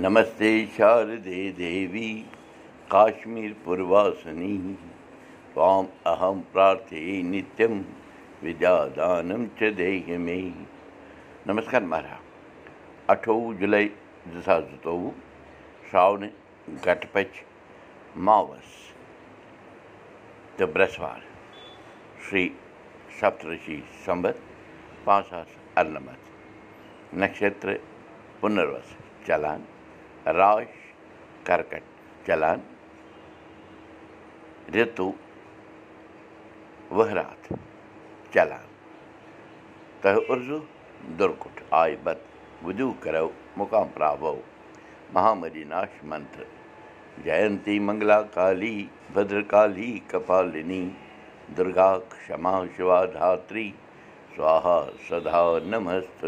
नमस्ते शारदे देवी काश्मीरपूर्वासनी त्वाम् अहं प्रार्थे नित्यं विद्यादानं च देह मे नमस्कार महाराज। अठों जुलाई दो हज़ार सतोवह श्रावण घटपच मावस। त बृहस्वार श्री सप्तऋषि संबत पाँच हजार अरनमत नक्षत्र पुनर्वस। चलान। چلان رِتوٗ ؤہرات چلان تہٕ اُرزوٗ دُرکُٹ آیہِ بت وُدوٗ کرو مُقام پراو مہامری ناش منتر جینتی منگلا کالی بدرکالی کپالنی دُرگا کما شِوا دھاتری سوہا سدا نمست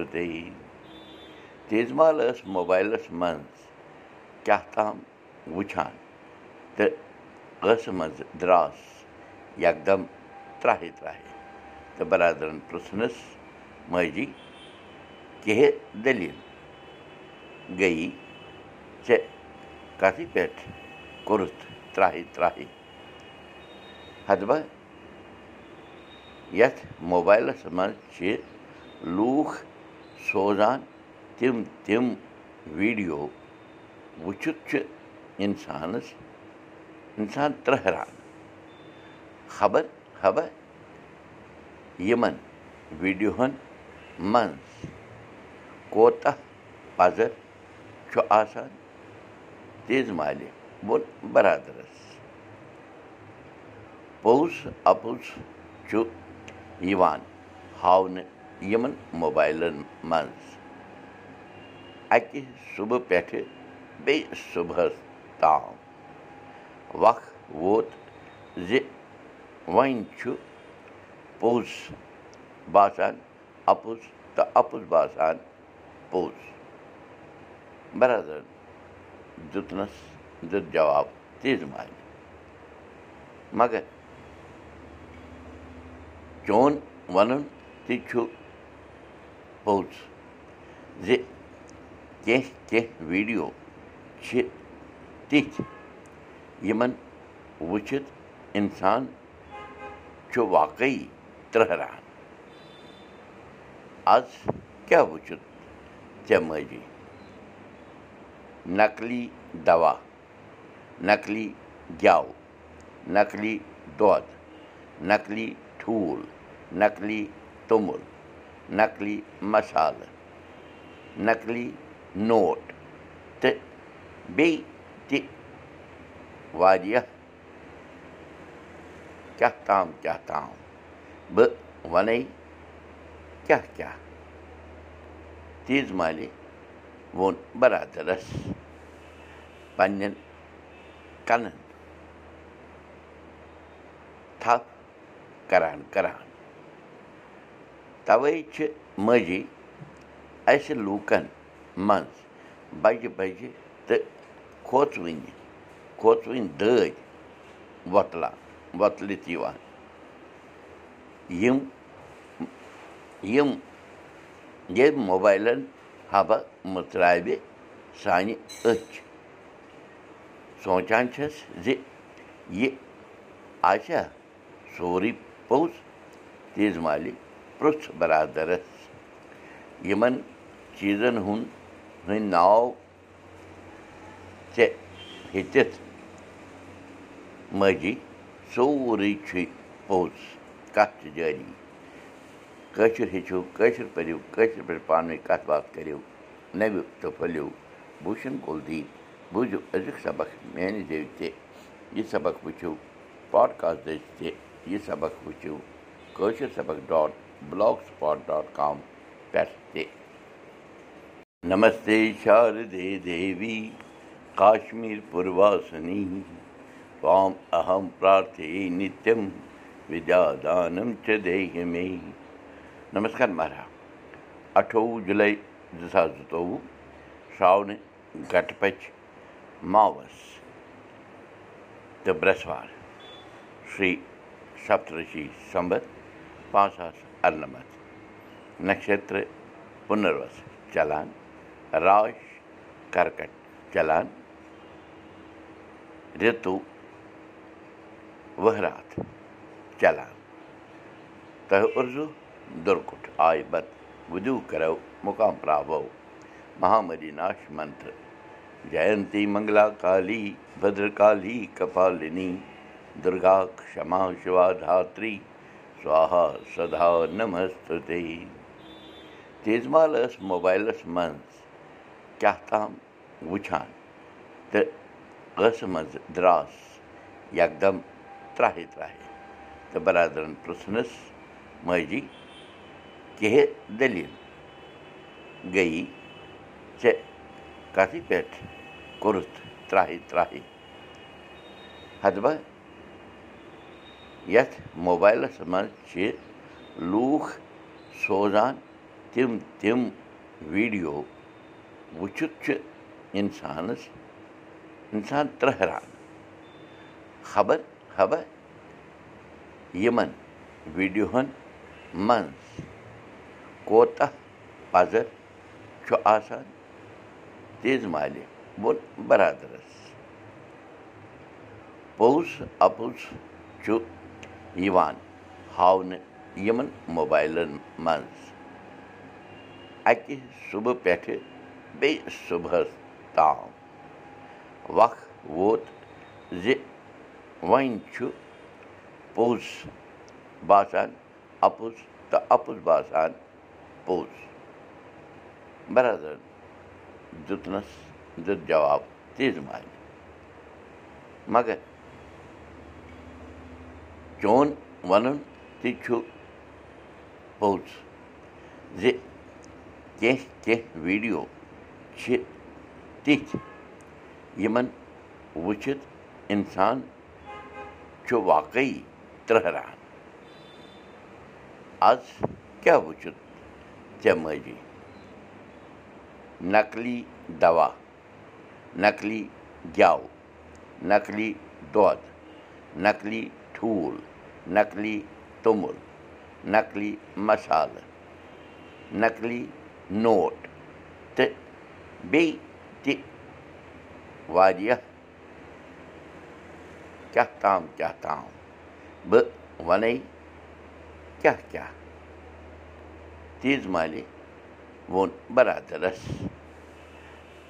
تیز مال ٲس موبایلَس منٛز کیٛاہ تام وٕچھان تہٕ ٲسہٕ منٛزٕ درٛاس یکدم ترٛاہے ترٛاہے تہٕ برادرَن پرٛژھنَس ماجی کیٚنٛہہ دٔلیٖل گٔیی ژےٚ کَتھٕے پٮ۪ٹھ کوٚرُتھ ترٛاہے ترٛاہے ہتبہ یَتھ موبایلَس منٛز چھِ لوٗکھ سوزان تِم تِم ویٖڈیو وٕچھِتھ چھُ اِنسانَس اِنسان ترٛہران خبر خبر یِمَن ویٖڈیوہَن منٛز کوتاہ پَزر چھُ آسان تیز مالہِ ووٚن بَرادَرَس پوٚز اَپُز چھُ یِوان ہاونہٕ یِمَن موبایلَن منٛز. اَکہِ صُبحہٕ پٮ۪ٹھٕ بیٚیہِ صُبحَس تام وق ووت زِ وۄنۍ چھُ پوٚز باسان اَپُز تہٕ اَپُز باسان پوٚز برادرَن دیُتنَس دیُت جواب تیز مالہِ مگر چون وَنُن تہِ چھُ پوٚز زِ کیٚنٛہہ کیٚنٛہہ ویٖڈیو چھِ تِتھۍ یِمَن وٕچھِتھ اِنسان چھُ واقعی ترٛہران۔ آز کیٛاہ وٕچھُتھ ژےٚ ماجی نقلی دوا نقلی گٮ۪و نقلی دۄد نقلی ٹھوٗل نقلی توٚمُل نقلی مصالہٕ نقلی نوٹ تہٕ بیٚیہِ تہِ واریاہ کیٛاہ تام کیٛاہ تام بہٕ وَنے کیٛاہ کیٛاہ تیز مالہِ ووٚن بَرادَرَس پنٛنٮ۪ن کَنَن تھپھ کَران تَوَے چھِ ماجی اَسہِ لوٗکَن منٛز بَجہِ بَجہِ تہٕ کھوژوٕنہِ کھوژوٕنۍ دٲدۍ وۄتلان وۄتلِتھ یِوان یِم یِم ییٚمہِ موبایلَن حبہ مٔژراوِ سانہِ أچھ سونٛچان چھَس زِ یہِ آسیٛا سورُے پوٚز تیز مالہِ پرٛژھ بَرادَرَس یِمَن چیٖزَن ہُنٛد ہٕنٛدۍ ناو ژےٚ ہیٚتِتھ ماجی سورُے چھُے پوٚز کَتھ چھِ جٲری کٲشُر ہیٚچھِو کٲشُر پٔرِو کٲشِر پٲٹھۍ پانہٕ ؤنۍ کَتھ باتھ کٔرِو نٔوِو تہٕ پھٔلِو بوٗشَن کُلدیٖپ بوٗزِو أزیُک سبق میٛانہِ زیٚوِ تہِ یہِ سبق وٕچھِو پاڈکاسٹ دٔسۍ تہِ یہِ سبق وٕچھِو کٲشِر سبق dot blogspot dot com پٮ۪ٹھ تہِ نمستے شاردے دیوی کشمیٖسنیم اَہَمدانیم نمَس کر مہراج اَٹھووُہ جُلاے زٕ ساس زٕتووُہ شاون گٹپ ماوس تہٕ برسوار شیٖس پانٛژھ ساس नक्षत्र पुनर्वस चलान। राश कर्कट चलान। ؤہرات چلان پراوو مہامری ناش منتر جینتی منگلا کالی بدرکالی کپالنی دُرگا کما شِوا دھاتری سوہا سدا نمست تیز مال ٲس موبایلَس منٛز کیٛاہ تام وٕچھان تہٕ ٲسہٕ منٛز درٛاس یکدم ترٛاہہِ ترٛاہہِ تہٕ برادرَن پرٛژھنَس ماجی کِہے دٔلیٖل گٔیی ژےٚ کَتھِ پٮ۪ٹھ کوٚرُتھ ترٛاہہِ ترٛاہہِ ہدبہ یَتھ موبایلَس منٛز چھِ لوٗکھ سوزان تِم تِم ویٖڈیو وٕچھِتھ چھُ اِنسانَس اِنسان ترٛہران خبر خبر. یِمَن ویٖڈیووَن منٛز. کوتاہ پَزر چھُ آسان تیز مالہِ ووٚن بَرادَرَس. پوٚز اَپُز چھُ یِوان. ہاونہٕ یِمَن موبایلَن منٛز. اَکہِ صُبحہٕ پٮ۪ٹھٕ بیٚیہِ صُبحَس تام وق ووت زِ وۄنۍ چھُ پوٚز باسان اَپُز تہٕ اَپُز باسان پوٚز۔ برادرَن دیُتنَس دیُت جواب تیز مالہِ مگر چون وَنُن تہِ چھُ پوٚز زِ کیٚنٛہہ کیٚنٛہہ ویٖڈیو چھِ تِتھۍ یِمَن وٕچھِتھ اِنسان چھُ واقعی ترٛہران۔ آز کیٛاہ وٕچھُتھ ژےٚ ماجی نقلی دوا نقلی گٮ۪و نقلی دۄد نقلی ٹھوٗل نقلی توٚمُل نقلی مصالہٕ نقلی نوٹ تہٕ بیٚیہِ تہِ واریاہ کیٛاہ تام کیٛاہ تام بہٕ وَنے کیٛاہ کیٛاہ تیز مالہِ ووٚن بَرادَرَس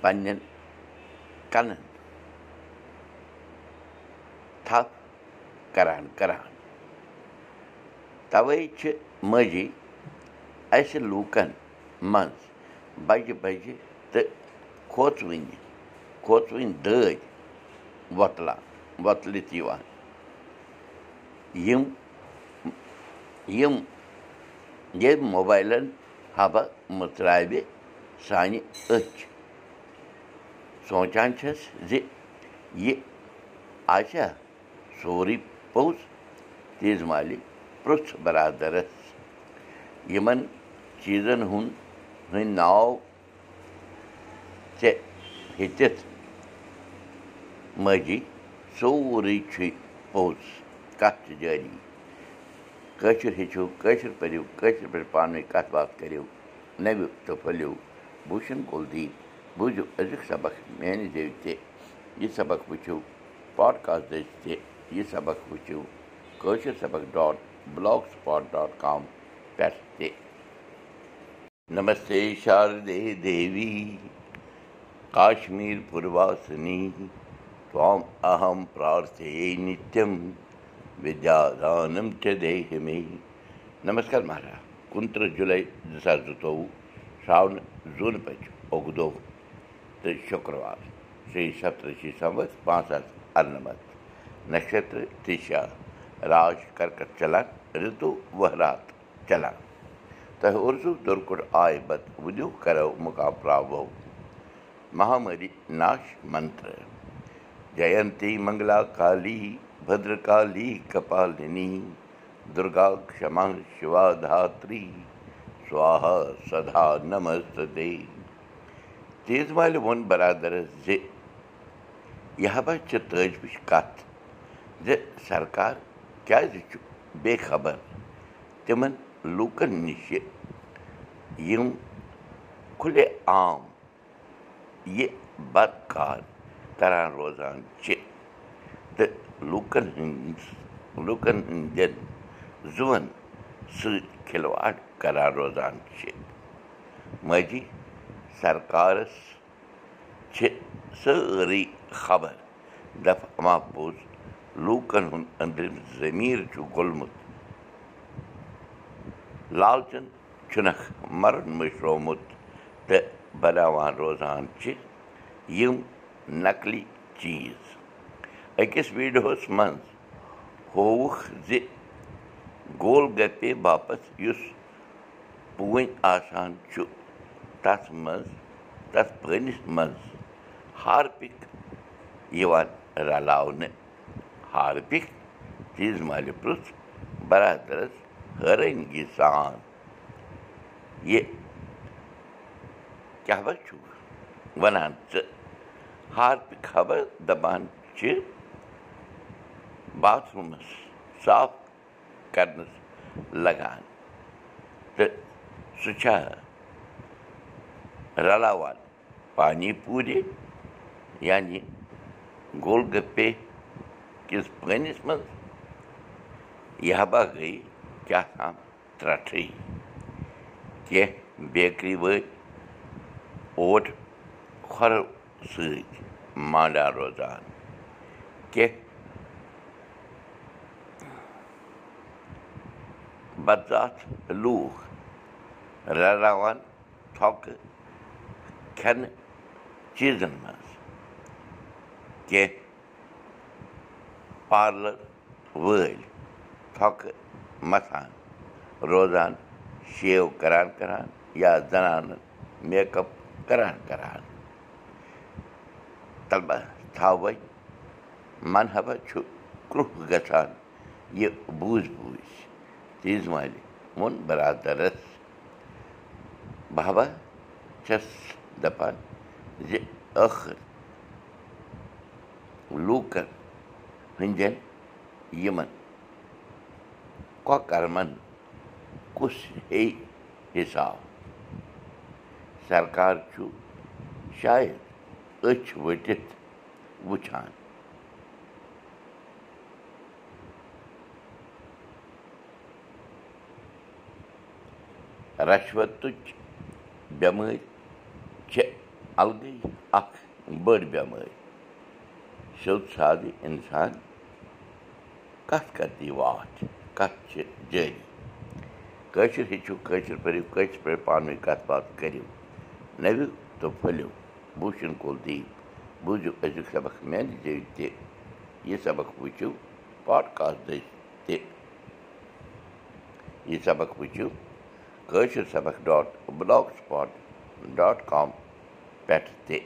پنٛنٮ۪ن کَنَن تھپھ کَران کَران تَوَے چھِ ماجی اَسہِ لوٗکَن منٛز بَجہِ بَجہِ تہٕ کھوژوٕنہِ کھوژوٕنۍ دٲدۍ وۄتلان وۄتلِتھ یِوان یِم یِم ییٚمہِ موبایلَن حبہ مٕژراوِ سانہِ أچھ سونٛچان چھَس زِ یہِ آسیٛا سورُے پوٚز تیز مالہِ پرٛژھ بَرادَرَس یِمَن چیٖزَن ہُنٛد ناو ژےٚ ہیٚتِتھ ماجی سورُے چھُے پوٚز کَتھ چھِ جٲری کٲشُر ہیٚچھِو کٲشُر پٔرِو کٲشِر پٲٹھۍ پانہٕ ؤنۍ کَتھ باتھ کٔرِو نَوِ تہٕ پھٔلِو بوٗشَن کُلدیٖپ بوٗزِو أزیُک سبق میٛانہِ زیٚوِ تہِ یہِ سبق وٕچھِو پاڈکاسٹٕچ تہِ یہِ سبق وٕچھِو کٲشِر سبق dot blogspot dot com پٮ۪ٹھ تہِ نمستے شاردے دیوی پُرواسنی त्वाम् अहं प्रार्थये تام اَہم نِت مے نمس مہراج کُنٛترٕٛہ جُلاے زٕ ساس زٕتووُہ شاون زوٗن پچ اگدو تہٕ شُکروار شی नक्षत्र ست राज कर्कट اَرن ऋतु چلان تُ وات उर्सु दुर्कुट आय دُرکُٹ آی بد بُدُ کَر مہامِ नाश منتر منتر جینتی منگلا کالی بدرکالی کپالنی دُرگا کما شِوا دھاتری سوہا سدا نمست تیز مالہِ ووٚن بَرادَرَس زِ یہِ چھِ تٲجوٕچ کَتھ زِ سرکار کیٛازِ چھُ بے خبر تِمَن لوٗکَن نِشہِ یِم روزان چھِ تہٕ لوٗکَن ہٕنٛدِس لوٗکَن ہٕنٛدٮ۪ن زُوَن سۭتۍ کھِلواڑ کران روزان چھِ مٲجی سرکارَس چھِ سٲرٕے خبر دَپہٕ ما پوٚز لوٗکَن ہُنٛد أنٛدرِم ضٔمیٖر چھُ گوٚلمُت لالچَن چھُنکھ مَرُن مٔشرومُت تہٕ بَناوان روزان چھِ یِم نقلی چیٖز أکِس ویٖڈیووَس منٛز ہووُکھ زِ گول گپے باپتھ یُس پوٗنۍ آسان چھُ تَتھ منٛز تَتھ پٲنِس منٛز ہارپِک یِوان رَلاونہٕ ہارپِک چیٖز مالہِ پرُٛژھ بَرادَرَس حٲرٲنگی سان یہِ کیٛاہ با چھُکھ وَنان ژٕ ہارپِک خبر دَپان چھِ باتھ روٗمَس صاف کَرنَس لگان تہٕ سُہ چھا رَلاوان پانی پوٗرِ یعنی گول گپے کِس پٲنِس منٛز یہِ ہبا گٔے کیٛاہ تام ترٛٹھٕے کیٚنٛہہ سۭتۍ مانٛڈان روزان کیٚنٛہہ بدات لوٗکھ رَلاوان تھۄکہٕ کھٮ۪نہٕ چیٖزَن منٛز کیٚنٛہہ پارلَر وٲلۍ تھۄکہٕ مَتھان روزان شیو کَران یا زَنانہٕ میک اَپ کَران کَران تَلبہ تھاوَے مَنہبا چھُ کرٛوٚہ گژھان یہِ بوٗزۍ بوٗزۍ تیٖژ مالہِ ووٚن بَرادَرَس بابا چھَس دَپان زِ ٲخٕر لوٗکَن ہٕنٛدٮ۪ن یِمَن کۄکَرمَن کُس ہیٚیہِ حِساب سرکار چھُ شاید أچھ ؤٹِتھ وٕچھان رَشوَتٕچ بٮ۪مٲرۍ چھےٚ اَلگٕے اَکھ بٔڑ بٮ۪مٲرۍ سیوٚد سادٕ اِنسان کَتھ کَتھ دی واٹھ کَتھ چھِ جٲری کٲشِر ہیٚچھِو کٲشِر پٔرِو کٲشِر پٲٹھۍ پانہٕ ؤنۍ کَتھ باتھ کٔرِو نٔوِو تہٕ پھٔلِو کول دی بوٗزِو أزیُک سبق میٛانہِ جٲری تہِ یہِ سبق وٕچھِو پاڈکاسٹ دٔسۍ تہِ یہِ سبق وٕچھِو کٲشِر سبق dot blogspot dot com پٮ۪ٹھ تہِ